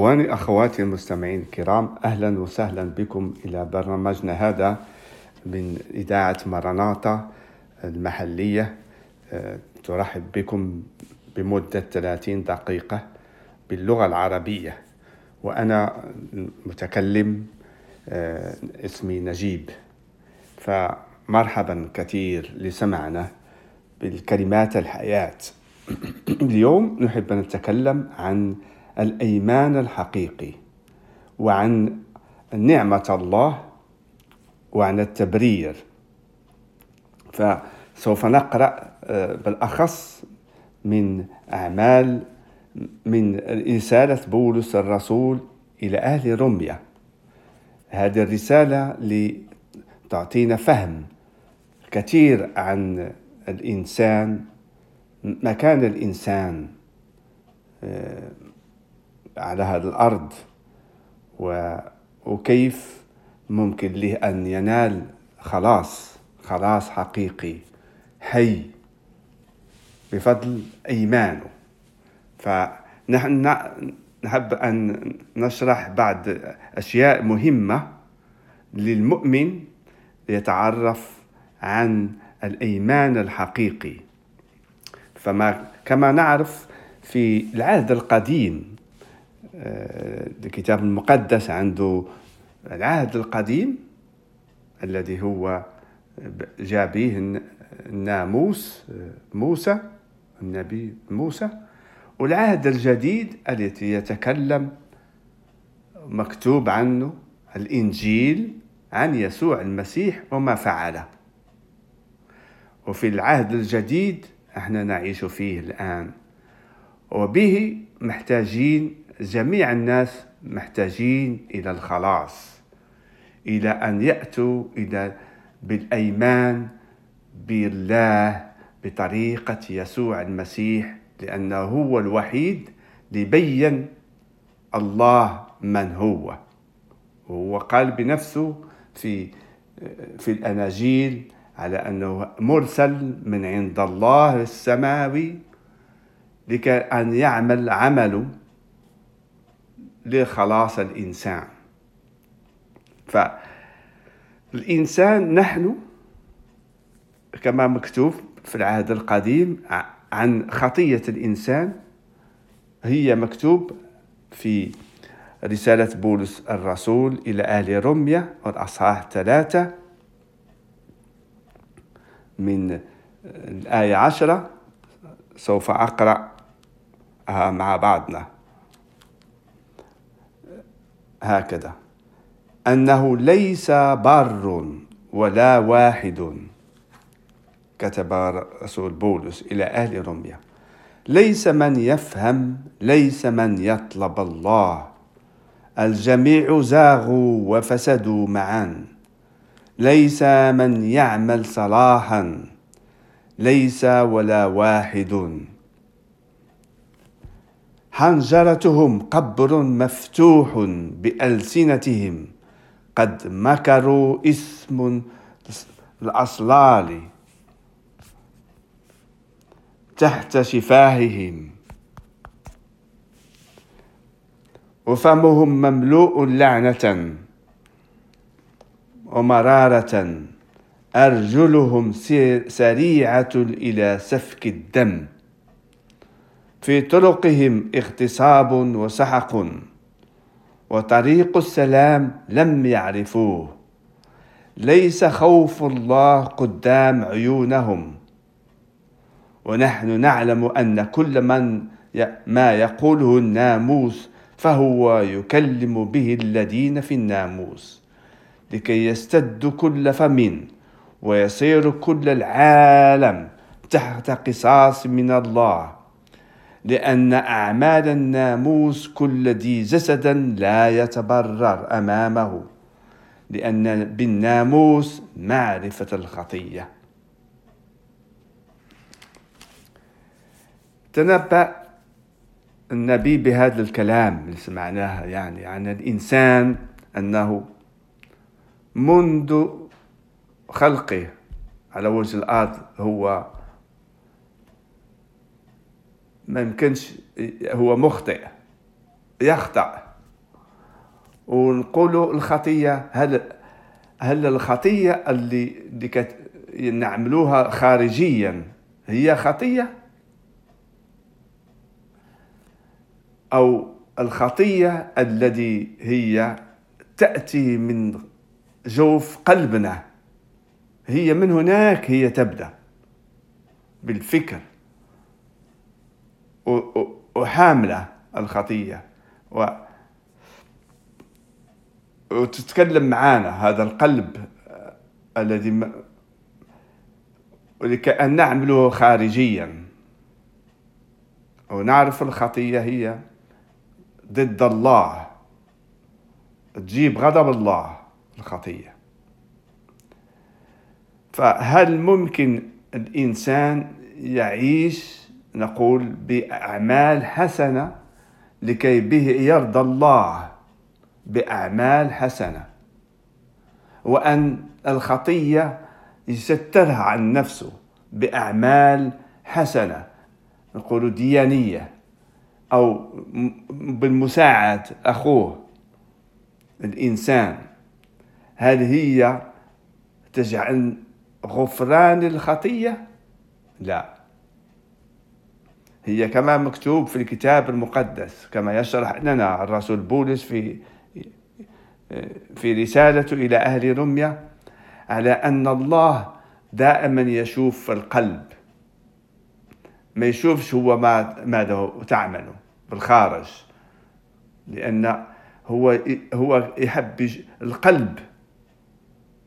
إخواني أخواتي المستمعين الكرام أهلا وسهلا بكم إلى برنامجنا هذا من إذاعة مرناطة المحلية. آه، ترحب بكم بمدة 30 دقيقة باللغة العربية. وأنا متكلم آه، اسمي نجيب. فمرحبا كثير لسمعنا بالكلمات الحياة. اليوم نحب أن نتكلم عن الأيمان الحقيقي وعن نعمة الله وعن التبرير. فسوف نقرأ آه، بالأخص من أعمال من رسالة بولس الرسول إلى أهل روميا. هذه الرسالة لتعطينا فهم كثير عن الإنسان مكان الإنسان آه، على هذه الأرض وكيف ممكن له أن ينال خلاص خلاص حقيقي حي بفضل إيمانه. فنحن نحب أن نشرح بعض أشياء مهمة للمؤمن يتعرف عن الإيمان الحقيقي. فما كما نعرف في العهد القديم الكتاب المقدس عنده العهد القديم الذي هو جاء به الناموس موسى النبي موسى والعهد الجديد الذي يتكلم مكتوب عنه الإنجيل عن يسوع المسيح وما فعله. وفي العهد الجديد إحنا نعيش فيه الآن. وبه محتاجين جميع الناس محتاجين إلى الخلاص إلى أن يأتوا إلى بالأيمان بالله بطريقة يسوع المسيح لأنه هو الوحيد ليبين الله من هو. وهو قال بنفسه في في الأناجيل على أنه مرسل من عند الله السماوي لكي أن يعمل عمله. لخلاص الإنسان. فالإنسان نحن كما مكتوب في العهد القديم عن خطية الإنسان هي مكتوب في رسالة بولس الرسول إلى أهل روميا والأصحاح ثلاثة من الآية عشرة سوف أقرأ مع بعضنا. هكذا. أنه ليس بر ولا واحد. كتب رسول بولس إلى أهل روميا. ليس من يفهم ليس من يطلب الله. الجميع زاغوا وفسدوا معا. ليس من يعمل صلاحا. ليس ولا واحد. حنجرتهم قبر مفتوح بألسنتهم. قد مكروا اسم الأصلال تحت شفاههم. وفمهم مملوء لعنة ومرارة. أرجلهم سريعة إلى سفك الدم. في طرقهم اغتصاب وسحق وطريق السلام لم يعرفوه. ليس خوف الله قدام عيونهم. ونحن نعلم أن كل من ما يقوله الناموس فهو يكلم به الذين في الناموس لكي يستد كل فم ويصير كل العالم تحت قصاص من الله. لأن أعمال الناموس كل ذي جسد لا يتبرر أمامه لأن بالناموس معرفة الخطية. تنبأ النبي بهذا الكلام اللي سمعناه يعني عن الإنسان أنه منذ خلقه على وجه الأرض هو ما يمكنش هو مخطئ يخطأ. ونقولوا الخطية هل هل الخطية اللي اللي كت نعملوها خارجيا هي خطية؟ أو الخطية الذي هي تأتي من جوف قلبنا هي من هناك هي تبدأ. بالفكر. وحاملة الخطية. و وتتكلم معانا هذا القلب الذي ولكأن نعمله خارجيا. ونعرف الخطية هي ضد الله. تجيب غضب الله الخطية. فهل ممكن الإنسان يعيش نقول بأعمال حسنة لكي به يرضى الله. بأعمال حسنة. وأن الخطية يسترها عن نفسه بأعمال حسنة. نقول ديانية أو بالمساعدة أخوه الإنسان. هل هي تجعل غفران الخطية؟ لا. هي كما مكتوب في الكتاب المقدس كما يشرح لنا الرسول بولس في في رسالته إلى أهل رمية على أن الله دائما يشوف القلب. ما يشوفش هو ما ماذا تعمله بالخارج لأن هو هو يحب القلب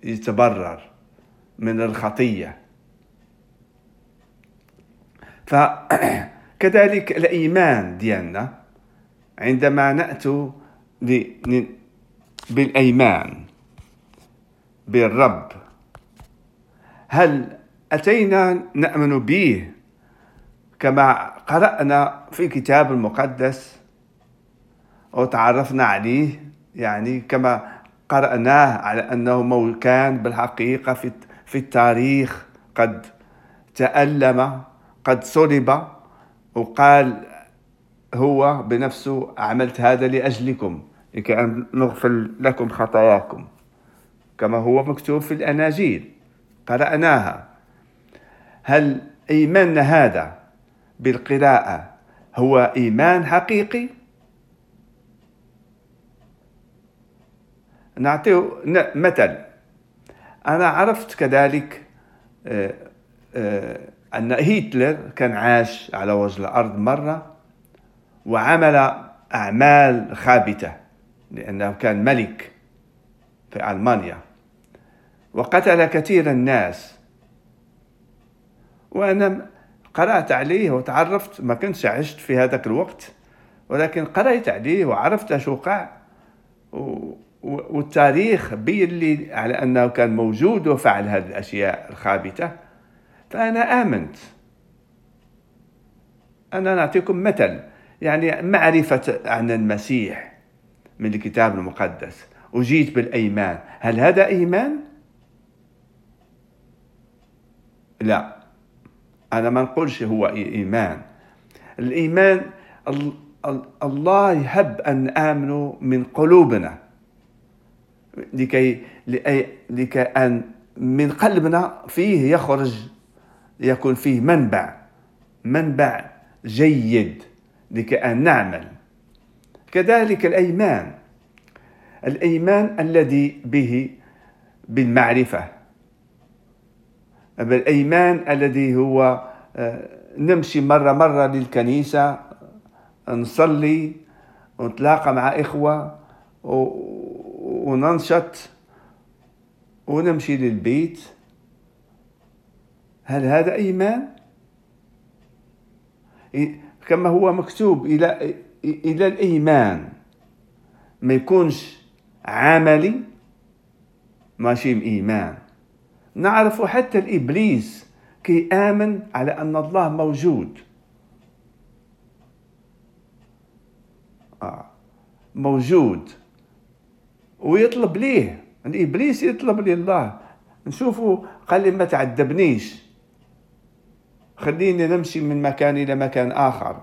يتبرر من الخطية. فكذلك الإيمان ديالنا عندما نأتي بالأيمان بالرب. هل أتينا نأمن به كما قرأنا في الكتاب المقدس وتعرفنا عليه؟ يعني كما قرأناه على أنه كان بالحقيقة في في التاريخ قد تألم قد صلب. وقال هو بنفسه عملت هذا لأجلكم لكي أن نغفر لكم خطاياكم. كما هو مكتوب في الأناجيل قرأناها. هل إيماننا هذا بالقراءة هو إيمان حقيقي؟ نعطيه مثل. أنا عرفت كذلك آه، آه، أن هتلر كان عاش على وجه الأرض مرة وعمل أعمال خابتة لأنه كان ملك في ألمانيا وقتل كثير الناس. وأنا قرأت عليه وتعرفت ما كنتش عشت في هذاك الوقت ولكن قرأت عليه وعرفت شو وقع. والتاريخ بين لي على أنه كان موجود وفعل هذه الأشياء الخابتة. فأنا آمنت. أنا نعطيكم مثل يعني معرفة عن المسيح من الكتاب المقدس. وجيت بالأيمان. هل هذا إيمان؟ لا. أنا ما نقولش هو إيمان. الإيمان الله يحب أن آمنوا من قلوبنا. لكي لكي أن من قلبنا فيه يخرج يكون فيه منبع منبع جيد لكي أن نعمل. كذلك الأيمان الأيمان الذي به بالمعرفة. الأيمان الذي هو آه، نمشي مرة مرة للكنيسة نصلي ونتلاقى مع إخوة وننشط ونمشي للبيت. هل هذا إيمان؟ كما هو مكتوب إلى إلى الإيمان. ما يكونش عملي ماشي إيمان. نعرف حتى الإبليس كي آمن على أن الله موجود. آه. موجود. ويطلب ليه؟ الإبليس يطلب لله. نشوفوا قال لي ما تعذبنيش خليني نمشي من مكان إلى مكان آخر.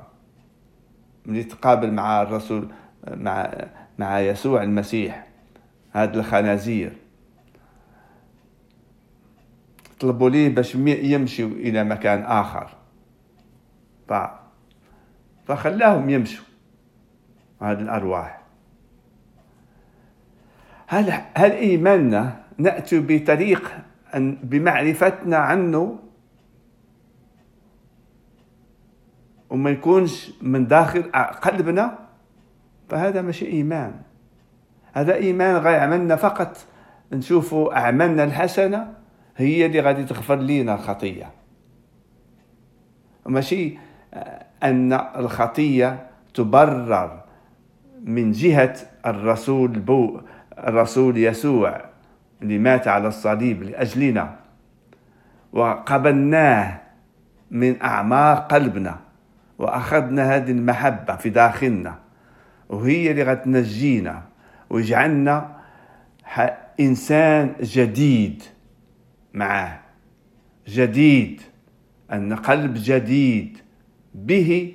من يتقابل مع الرسول مع مع يسوع المسيح هاد الخنازير. طلبوا ليه باش يمشوا إلى مكان آخر. فخلاهم يمشوا. هذه الأرواح. هل هل إيماننا نأتي بطريق أن بمعرفتنا عنه؟ وما يكونش من داخل قلبنا فهذا مش إيمان. هذا إيمان غيعملنا فقط. نشوفوا أعمالنا الحسنة هي اللي غادي تغفر لينا الخطية. ماشي أن الخطية تبرر من جهة الرسول بو الرسول يسوع اللي مات على الصليب لأجلنا وقبلناه من أعماق قلبنا. وأخذنا هذه المحبة في داخلنا وهي اللي غتنجينا ويجعلنا إنسان جديد معه جديد أن قلب جديد به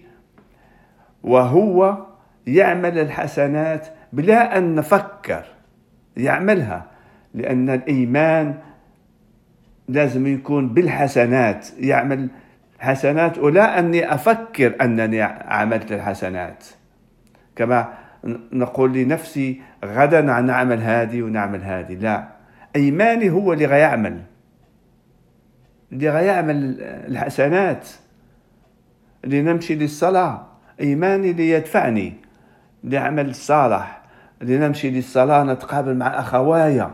وهو يعمل الحسنات بلا أن نفكر يعملها لأن الإيمان لازم يكون بالحسنات يعمل حسنات ولا أني أفكر أنني عملت الحسنات. كما نقول لنفسي غدا نعمل هذه ونعمل هذه. لا إيماني هو اللي غيعمل. اللي غيعمل الحسنات. اللي نمشي للصلاة إيماني اللي يدفعني لعمل الصالح. اللي نمشي للصلاة نتقابل مع أخوايا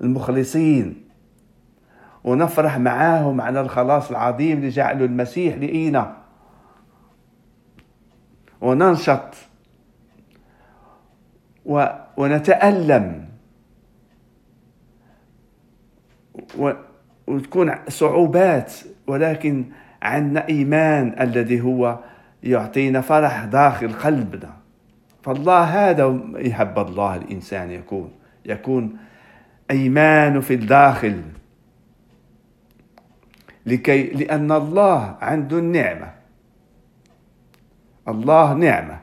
المخلصين. ونفرح معاهم على الخلاص العظيم اللي جعله المسيح لإينا وننشط. و... ونتألم. و... وتكون صعوبات ولكن عندنا إيمان الذي هو يعطينا فرح داخل قلبنا. فالله هذا يحب الله الإنسان يكون. يكون أيمان في الداخل. لكي لأن الله عنده النعمة. الله نعمة.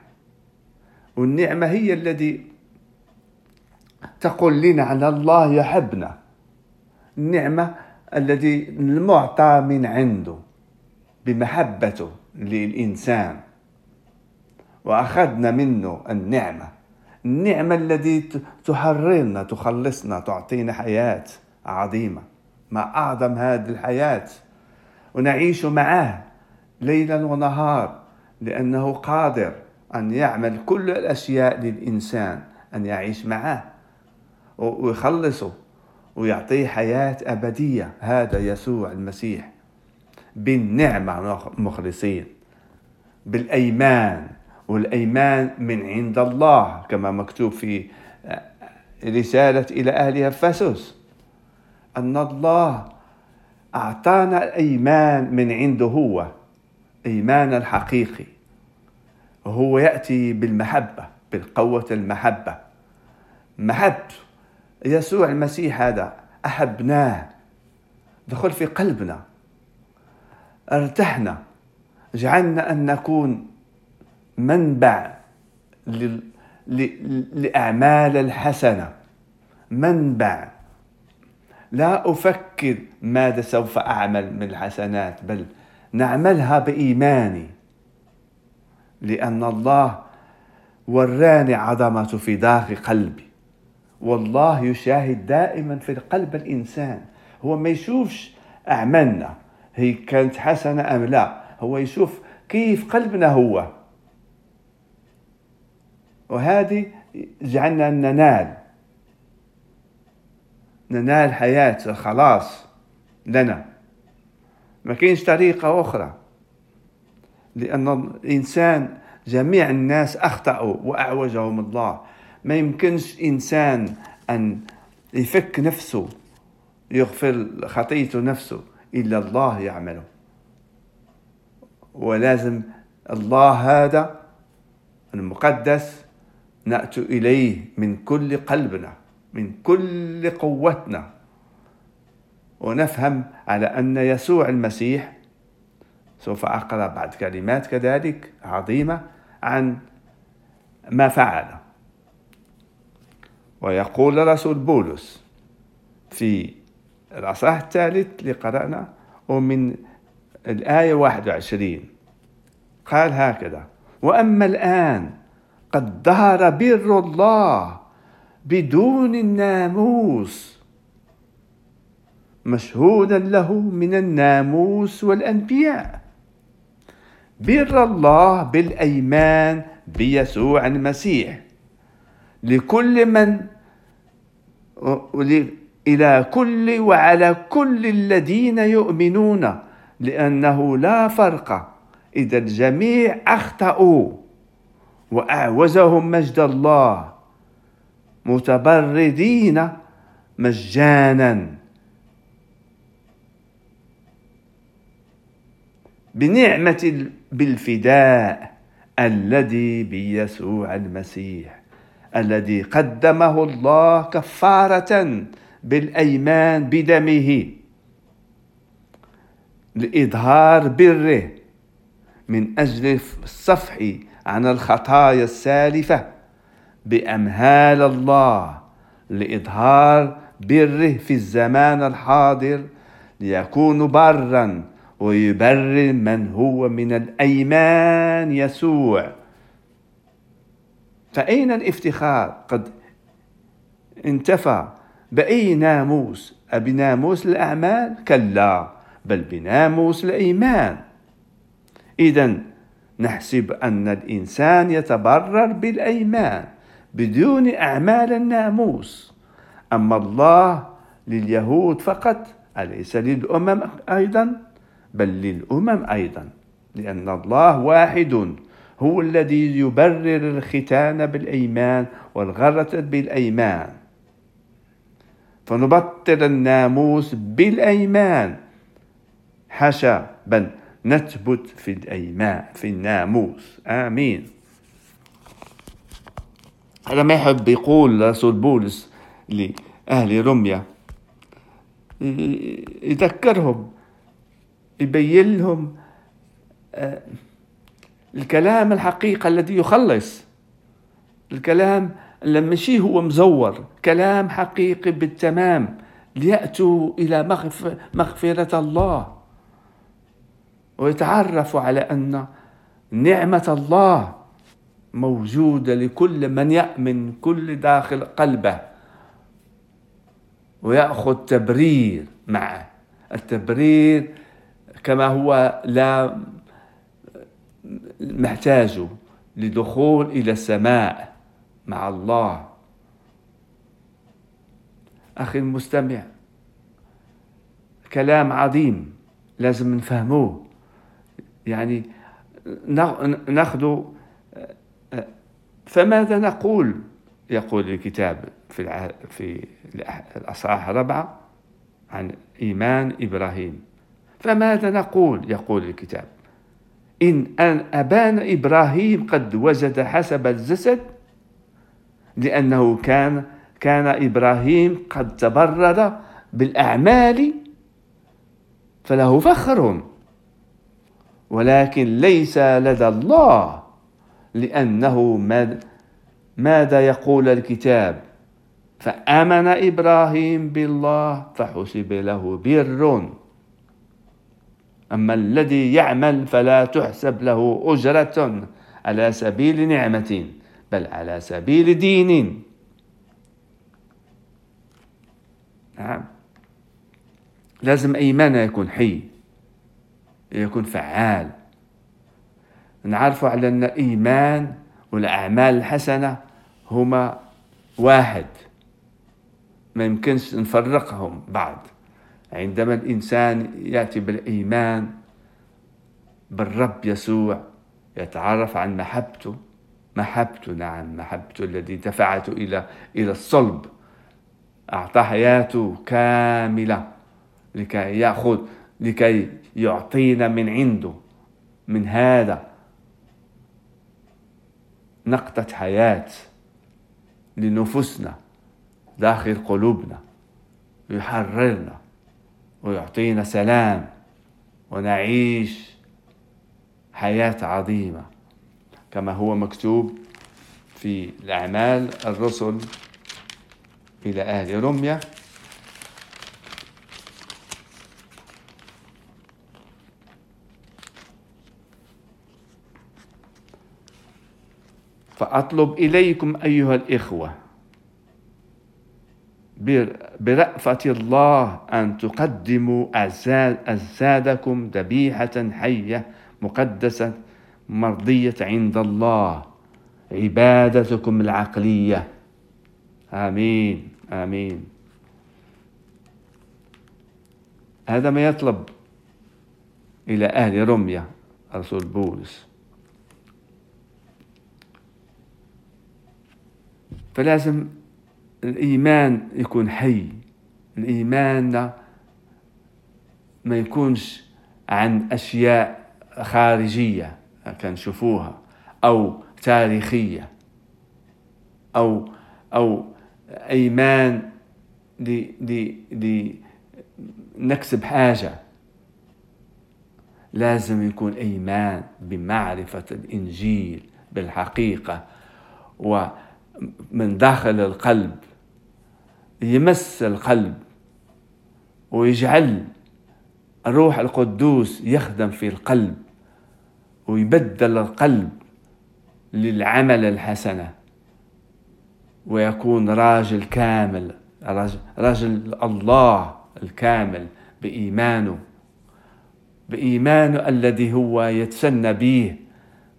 والنعمة هي الذي تقول لنا أن الله يحبنا. النعمة الذي المعطى من عنده بمحبته للإنسان. وأخذنا منه النعمة. النعمة التي تحررنا تخلصنا تعطينا حياة عظيمة. ما أعظم هذه الحياة؟ ونعيش معه ليلا ونهار لأنه قادر أن يعمل كل الأشياء للإنسان أن يعيش معه ويخلصه ويعطيه حياة أبدية. هذا يسوع المسيح. بالنعمة مخلصين. بالأيمان. والأيمان من عند الله كما مكتوب في رسالة إلى أهل أفسس أن الله أعطانا الأيمان من عنده هو إيمان الحقيقي. هو يأتي بالمحبة بالقوة المحبة. محبته يسوع المسيح هذا أحبناه. دخل في قلبنا. ارتحنا. جعلنا أن نكون منبع لأعمال الحسنة. منبع. لا أفكر ماذا سوف أعمل من الحسنات بل نعملها بإيماني لأن الله وراني عظمته في داخل قلبي والله يشاهد دائما في قلب الإنسان. هو ما يشوفش أعمالنا هي كانت حسنة أم لا هو يشوف كيف قلبنا هو. وهذه جعلنا ننال. ننال حياة الخلاص لنا. ما كاينش طريقة أخرى. لأن الإنسان جميع الناس أخطأوا وأعوجهم الله. ما يمكنش إنسان أن يفك نفسه يغفر خطيته نفسه. إلا الله يعمله. ولازم الله هذا المقدس نأتي إليه من كل قلبنا. من كل قوتنا ونفهم على أن يسوع المسيح سوف أقرأ بعد كلمات كذلك عظيمة عن ما فعل. ويقول رسول بولس في الأصحاح الثالث اللي قرأنا ومن الآية 21 قال هكذا وأما الآن قد ظهر بر الله بدون الناموس مشهودا له من الناموس والأنبياء. بر الله بالأيمان بيسوع المسيح. لكل من إلى كل وعلى كل الذين يؤمنون لأنه لا فرق. إذا الجميع أخطأوا وأعوزهم مجد الله. متبردين مجانا. بنعمة بالفداء الذي بيسوع المسيح الذي قدمه الله كفارة بالأيمان بدمه. لإظهار بره من أجل الصفح عن الخطايا السالفة. بأمهال الله لإظهار بره في الزمان الحاضر ليكون برا ويبرر من هو من الأيمان يسوع. فأين الافتخار؟ قد انتفى. بأي ناموس؟ أبناموس الأعمال؟ كلا بل بناموس الإيمان. إذا نحسب أن الإنسان يتبرر بالأيمان. بدون أعمال الناموس. أما الله لليهود فقط أليس للأمم أيضا؟ بل للأمم أيضا لأن الله واحد هو الذي يبرر الختان بالأيمان والغرة بالأيمان. فنبطل الناموس بالأيمان. حاشا بل نثبت في الأيمان في الناموس. آمين. هذا ما يحب يقول رسول بولس لأهل رمية. يذكرهم يبين لهم آه، الكلام الحقيقة الذي يخلص. الكلام لما شيء هو مزور. كلام حقيقي بالتمام. ليأتوا إلى مغفرة الله. ويتعرفوا على أن نعمة الله موجودة لكل من يأمن كل داخل قلبه ويأخذ تبرير معه. التبرير كما هو لا محتاج لدخول إلى السماء مع الله. أخي المستمع كلام عظيم لازم نفهموه. يعني نأخذ فماذا نقول؟ يقول الكتاب في في الأصحاح الرابعة عن إيمان إبراهيم. فماذا نقول؟ يقول الكتاب. إن أن أبان إبراهيم قد وجد حسب الجسد لأنه كان كان إبراهيم قد تبرر بالأعمال فله فخر. ولكن ليس لدى الله لأنه ماذا يقول الكتاب؟ فآمن إبراهيم بالله فحسب له بر. أما الذي يعمل فلا تحسب له أجرة على سبيل نعمة بل على سبيل دين. نعم. لازم إيماننا يكون حي يكون فعال. نعرف على أن الإيمان والأعمال الحسنة هما واحد. ما يمكنش نفرقهم بعض. عندما الإنسان يأتي بالإيمان بالرب يسوع يتعرف عن محبته محبته نعم محبته الذي دفعته إلى إلى الصلب. أعطى حياته كاملة لكي يأخذ لكي يعطينا من عنده. من هذا نقطة حياة لنفوسنا داخل قلوبنا يحررنا ويعطينا سلام ونعيش حياة عظيمة. كما هو مكتوب في الأعمال الرسل إلى أهل رمية. فأطلب إليكم أيها الإخوة برأفة الله أن تقدموا أجسادكم ذبيحة حية مقدسة مرضية عند الله عبادتكم العقلية. آمين آمين. هذا ما يطلب إلى أهل رمية رسول بولس. فلازم الإيمان يكون حي. الإيمان ما يكونش عن أشياء خارجية كنشوفوها أو تاريخية أو أو أيمان لنكسب حاجة. لازم يكون أيمان بمعرفة الإنجيل بالحقيقة. ومن داخل القلب يمس القلب ويجعل الروح القدوس يخدم في القلب ويبدل القلب للعمل الحسنة ويكون راجل كامل رجل الله الكامل بإيمانه بإيمانه الذي هو يتسنى به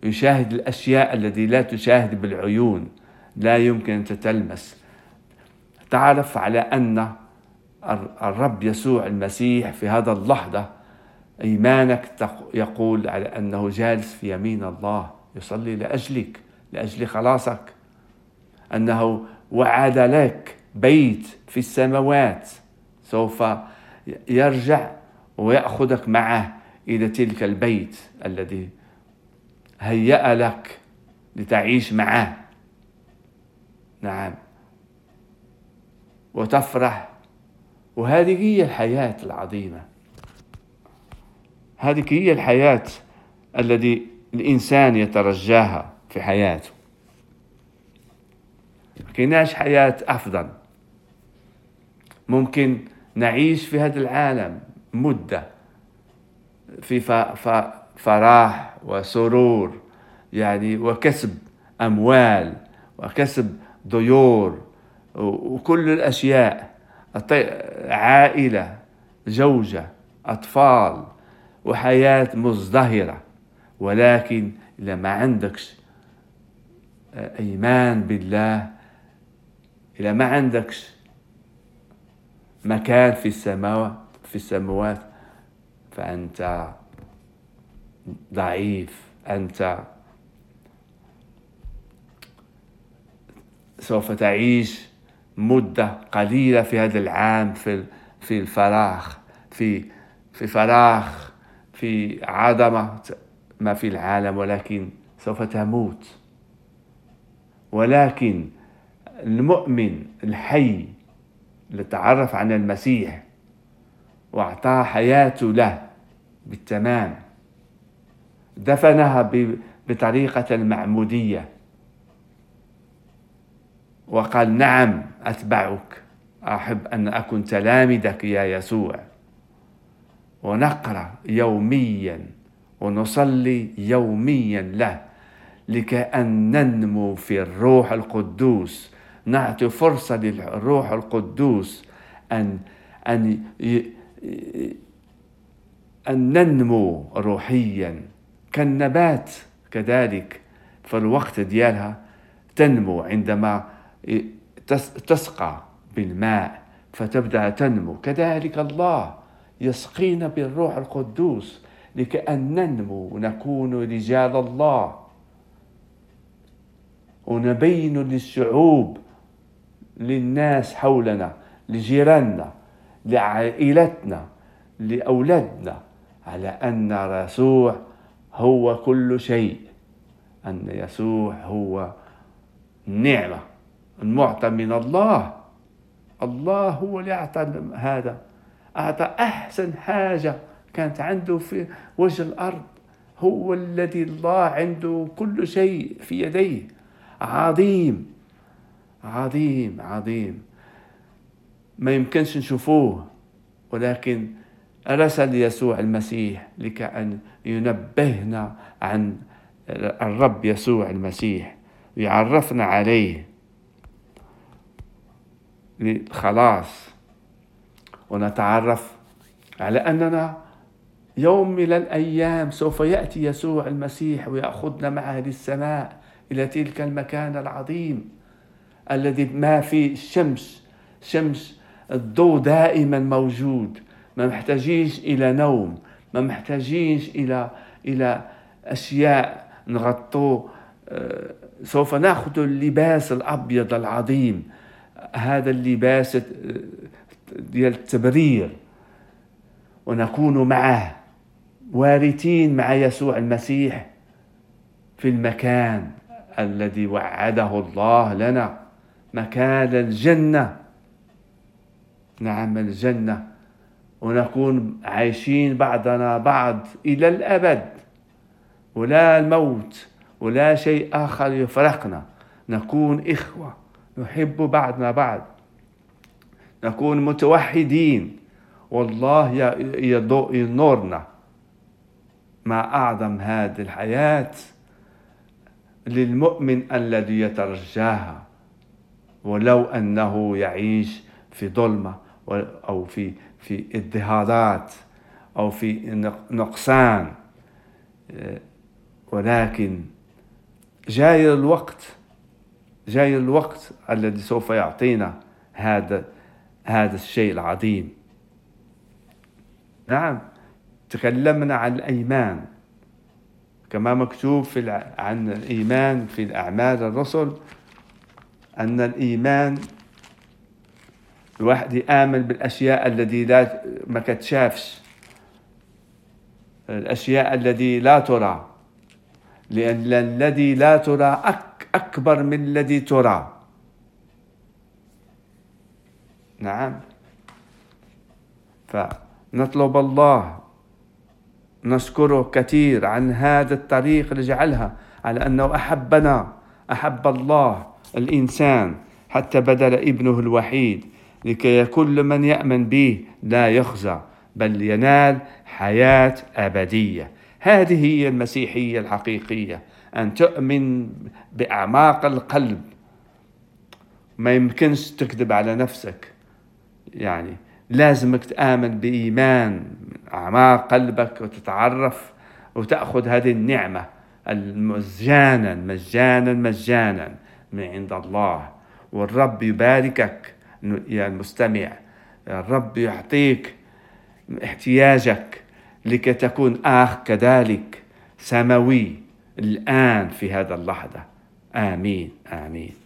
يشاهد الأشياء التي لا تشاهد بالعيون. لا يمكن أن تتلمس. تعرف على أن الرب يسوع المسيح في هذا اللحظة إيمانك يقول على أنه جالس في يمين الله يصلي لأجلك لأجل خلاصك. أنه وعد لك بيت في السماوات. سوف يرجع ويأخذك معه إلى تلك البيت الذي هيأ لك لتعيش معه. نعم. وتفرح. وهذه هي الحياة العظيمة. هذه هي الحياة الذي الإنسان يترجاها في حياته. كيناش حياة أفضل. ممكن نعيش في هذا العالم مدة. في فراح وسرور يعني وكسب أموال وكسب ضيور وكل الأشياء عائلة زوجة أطفال وحياة مزدهرة. ولكن إذا ما عندكش إيمان بالله إذا ما عندكش مكان في السماوات في السماوات فأنت ضعيف أنت سوف تعيش مدة قليلة في هذا العام في في الفراغ في في فراغ في عدمة ما في العالم ولكن سوف تموت. ولكن المؤمن الحي اللي تعرف عن المسيح واعطاه حياته له بالتمام دفنها بطريقة المعمودية. وقال نعم أتبعك. أحب أن أكون تلامذك يا يسوع. ونقرأ يوميا ونصلي يوميا له لكأن ننمو في الروح القدوس. نعطي فرصة للروح القدوس أن أن أن ننمو روحيا. كالنبات كذلك في الوقت ديالها تنمو عندما تسقى بالماء فتبدأ تنمو. كذلك الله يسقينا بالروح القدوس لكأن ننمو ونكون رجال الله. ونبين للشعوب للناس حولنا لجيراننا لعائلتنا لأولادنا على أن يسوع هو كل شيء. أن يسوع هو النعمة المعطى من الله. الله هو اللي أعطى هذا. أعطى أحسن حاجة كانت عنده في وجه الأرض. هو الذي الله عنده كل شيء في يديه. عظيم. عظيم عظيم. ما يمكنش نشوفوه. ولكن أرسل يسوع المسيح لكي أن ينبهنا عن الرب يسوع المسيح؟ ويعرفنا عليه. للخلاص ونتعرف على أننا يوم من الأيام سوف يأتي يسوع المسيح ويأخذنا معه للسماء إلى تلك المكان العظيم الذي ما فيه الشمس شمس الضوء دائما موجود. ما محتاجينش إلى نوم. ما محتاجينش إلى إلى أشياء نغطوه. آه، سوف نأخذ اللباس الأبيض العظيم. هذا اللباس آه، ديال التبرير. ونكون معه وارثين مع يسوع المسيح في المكان الذي وعده الله لنا مكان الجنة. نعم الجنة. ونكون عايشين بعضنا بعض إلى الأبد. ولا الموت ولا شيء آخر يفرقنا. نكون إخوة. نحب بعضنا بعض نكون متوحدين. والله ينورنا. ما أعظم هذه الحياة للمؤمن الذي يترجاها. ولو أنه يعيش في ظلمة أو في في اضطهادات أو في نقصان. ولكن جاي الوقت جاي الوقت الذي سوف يعطينا هذا هذا الشيء العظيم. نعم تكلمنا عن الأيمان. كما مكتوب في عن الإيمان في الأعمال الرسل أن الإيمان الواحد يآمن بالأشياء التي لا ما كتشافش. الأشياء التي لا ترى. لأن الذي لا ترى أك أكبر من الذي ترى. نعم. فنطلب الله نشكره كثير عن هذا الطريق اللي جعلها على أنه أحبنا أحب الله الإنسان حتى بدل ابنه الوحيد لكي كل من يأمن به لا يخزى بل ينال حياة أبدية. هذه هي المسيحية الحقيقية. أن تؤمن بأعماق القلب. ما يمكنش تكذب على نفسك. يعني لازمك تآمن بإيمان أعماق قلبك وتتعرف وتأخذ هذه النعمة مجانا مجانا مجانا من عند الله. والرب يباركك يا المستمع. الرب يعطيك احتياجك لكي تكون آخ كذلك سماوي. الآن في هذا اللحظة. آمين آمين.